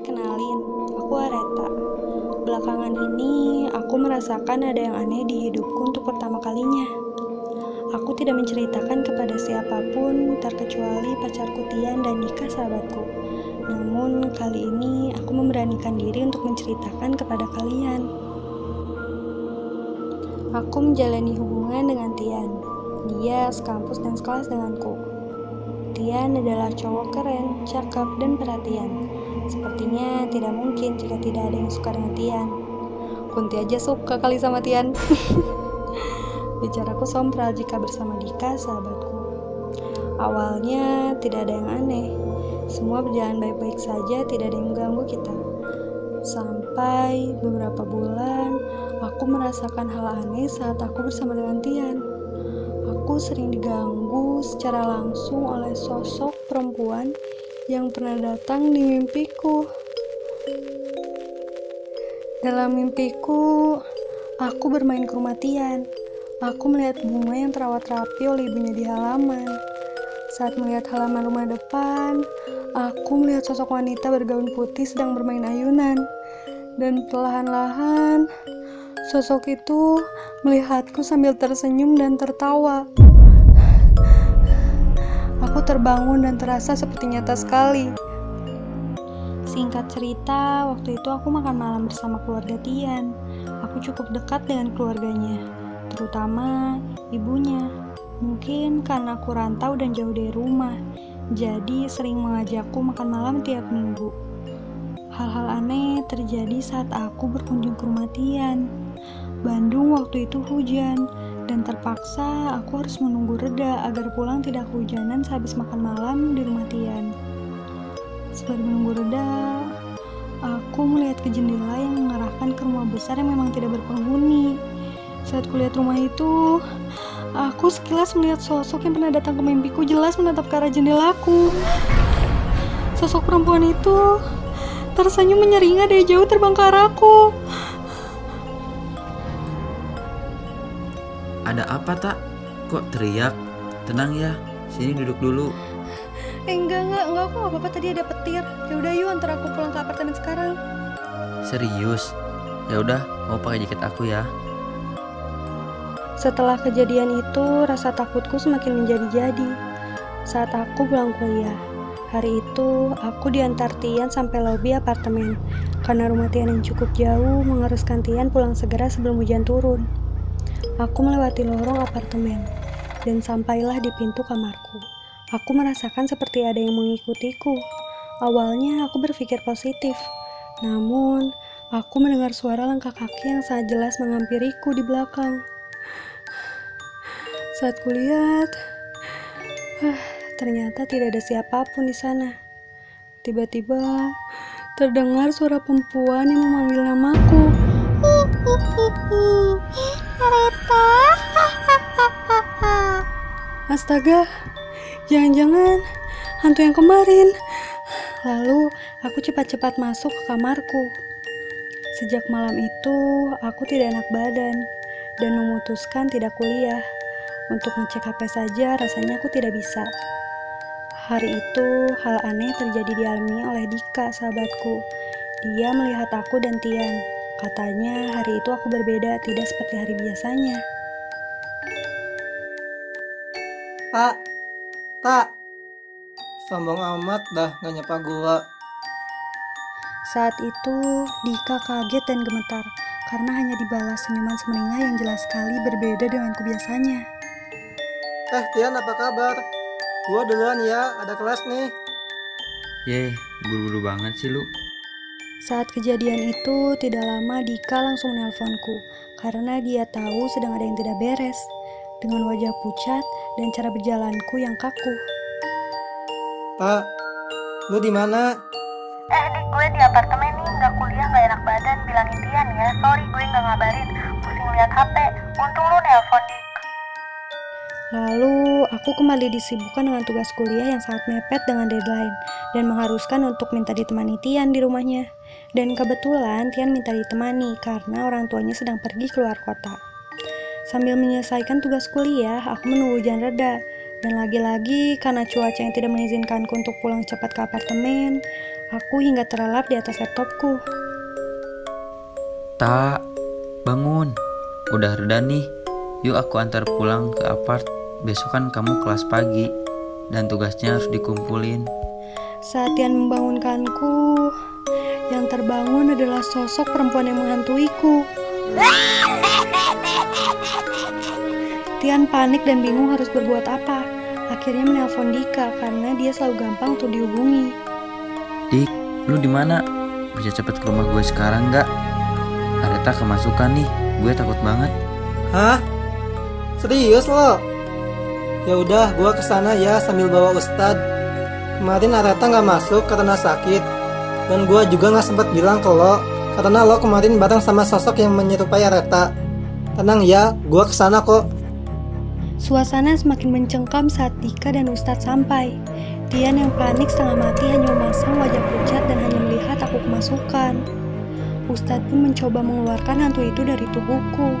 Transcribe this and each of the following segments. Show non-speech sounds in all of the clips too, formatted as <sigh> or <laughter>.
kenalin, aku Areta. Belakangan ini, aku merasakan ada yang aneh di hidupku untuk pertama kalinya. Aku tidak menceritakan kepada siapa pun, terkecuali pacarku Tian dan Dika sahabatku. Namun, kali ini aku memberanikan diri untuk menceritakan kepada kalian. Aku menjalani hubungan dengan Tian. Dia sekampus dan sekelas denganku. Tian adalah cowok keren, cakep, dan perhatian. Sepertinya tidak mungkin jika tidak ada yang suka dengan Tian. Kunti aja suka kali sama Tian. <laughs> Bicaraku sompral jika bersama Dika, sahabatku. Awalnya tidak ada yang aneh. Semua berjalan baik-baik saja, tidak ada yang mengganggu kita. Sampai beberapa bulan, aku merasakan hal aneh saat aku bersama dengan Tian. Aku sering diganggu secara langsung oleh sosok perempuan yang pernah datang di mimpiku. Dalam mimpiku, aku bermain ke Tian. Aku melihat bunga yang terawat rapi oleh ibunya di halaman. Saat melihat halaman rumah depan, aku melihat sosok wanita bergaun putih sedang bermain ayunan. Dan perlahan-lahan, sosok itu melihatku sambil tersenyum dan tertawa. Aku terbangun dan terasa seperti nyata sekali. Singkat cerita, waktu itu aku makan malam bersama keluarga Tian. Aku cukup dekat dengan keluarganya, terutama ibunya. Mungkin karena aku rantau dan jauh dari rumah, jadi sering mengajakku makan malam tiap minggu. Hal-hal aneh terjadi saat aku berkunjung ke rumah Tian. Bandung waktu itu hujan, dan terpaksa aku harus menunggu reda agar pulang tidak kehujanan sehabis makan malam di rumah Tian. Sembari menunggu reda, aku melihat ke jendela yang mengarahkan ke rumah besar yang memang tidak berpenghuni. Saat kulihat rumah itu, aku sekilas melihat sosok yang pernah datang ke mimpiku jelas menatap ke arah jendelaku. Sosok perempuan itu tersenyum menyeringai dari jauh terbang ke arahku. Ada apa tak? Kok teriak? Tenang ya, sini duduk dulu. Eh enggak enggak enggak aku nggak apa-apa tadi ada petir. Ya udah yuk antar aku pulang ke apartemen sekarang. Serius? Ya udah, mau pakai jaket aku ya. Setelah kejadian itu, rasa takutku semakin menjadi-jadi. Saat aku pulang kuliah, hari itu aku diantar Tian sampai lobi apartemen. Karena rumah Tian yang cukup jauh, mengharuskan Tian pulang segera sebelum hujan turun. Aku melewati lorong apartemen dan sampailah di pintu kamarku. Aku merasakan seperti ada yang mengikutiku. Awalnya aku berpikir positif, namun aku mendengar suara langkah kaki yang sangat jelas menghampiriku di belakang. Saat kulihat, ah, ternyata tidak ada siapa pun di sana. Tiba-tiba terdengar suara perempuan yang memanggil namaku. Astaga, jangan-jangan hantu yang kemarin. Lalu aku cepat-cepat masuk ke kamarku. Sejak malam itu, aku tidak enak badan dan memutuskan tidak kuliah. Untuk ngecek HP saja rasanya aku tidak bisa. Hari itu, hal aneh terjadi dialami oleh Dika, sahabatku. Dia melihat aku dan Tian. Katanya hari itu aku berbeda, tidak seperti hari biasanya. Tak, tak. Sombong amat dah gak nyapa gua. Saat itu, Dika kaget dan gemetar karena hanya dibalas senyuman semeringah yang jelas sekali berbeda dengan kebiasanya. Eh Tian apa kabar? Gua duluan ya, ada kelas nih. Yeh, buru-buru banget sih lu. Saat kejadian itu, tidak lama Dika langsung menelponku karena dia tahu sedang ada yang tidak beres dengan wajah pucat dan cara berjalanku yang kaku. Tak, lu di mana? Eh dik gue di apartemen nih nggak kuliah nggak enak badan bilangin Tian ya sorry gue nggak ngabarin pusing lihat HP untung lu nelpon dik Lalu, aku kembali disibukkan dengan tugas kuliah yang sangat mepet dengan deadline dan mengharuskan untuk minta ditemani Tian di rumahnya. Dan kebetulan Tian minta ditemani karena orang tuanya sedang pergi keluar kota. Sambil menyelesaikan tugas kuliah, aku menunggu hujan reda. Dan lagi-lagi karena cuaca yang tidak mengizinkanku untuk pulang cepat ke apartemen, Aku hingga terlelap di atas laptopku. Tak, bangun. Udah reda nih. Yuk aku antar pulang ke apart. Besok kan kamu kelas pagi dan tugasnya harus dikumpulin. Saat Tian membangunkanku, yang terbangun adalah sosok perempuan yang menghantuiku. Tian panik dan bingung harus berbuat apa. Akhirnya menelpon Dika karena dia selalu gampang untuk dihubungi. Dik, lu di mana? Bisa cepet ke rumah gue sekarang nggak? Areta kemasukan nih, gue takut banget. Hah? Serius lo? Ya udah, gua ke sana ya sambil bawa Ustad. Kemarin Areta nggak masuk karena sakit, dan gua juga nggak sempat bilang ke lo karena lo kemarin bareng sama sosok yang menyerupai Areta. Tenang ya, gua ke sana kok. Suasana semakin mencengkam saat Dika dan Ustadz sampai. Tian yang panik setengah mati hanya memasang wajah pucat dan hanya melihat aku kemasukan. Ustadz pun mencoba mengeluarkan hantu itu dari tubuhku.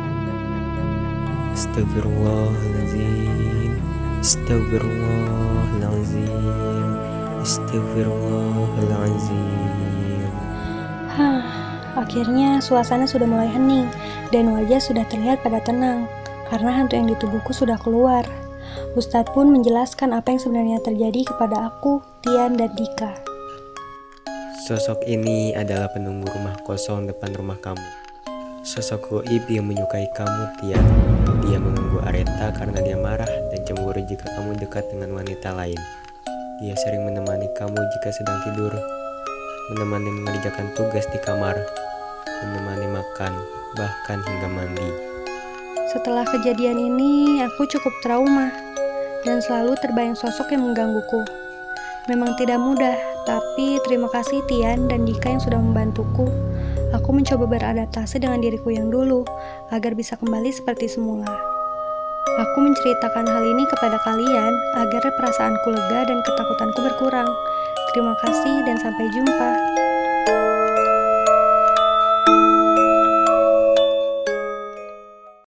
Astagfirullahaladzim Astagfirullahaladzim Astagfirullahaladzim Hah, akhirnya suasana sudah mulai hening dan wajah sudah terlihat pada tenang karena hantu yang di tubuhku sudah keluar. Ustadz pun menjelaskan apa yang sebenarnya terjadi kepada aku, Tian, dan Dika. Sosok ini adalah penunggu rumah kosong depan rumah kamu Sosok goib yang menyukai kamu Tian Dia menunggu Areta karena dia marah dan cemburu jika kamu dekat dengan wanita lain Dia sering menemani kamu jika sedang tidur Menemani mengerjakan tugas di kamar Menemani makan, bahkan hingga mandi Setelah kejadian ini, aku cukup trauma dan selalu terbayang sosok yang menggangguku. Memang tidak mudah, tapi terima kasih Tian dan Dika yang sudah membantuku. Aku mencoba beradaptasi dengan diriku yang dulu agar bisa kembali seperti semula. Aku menceritakan hal ini kepada kalian agar perasaanku lega dan ketakutanku berkurang. Terima kasih dan sampai jumpa.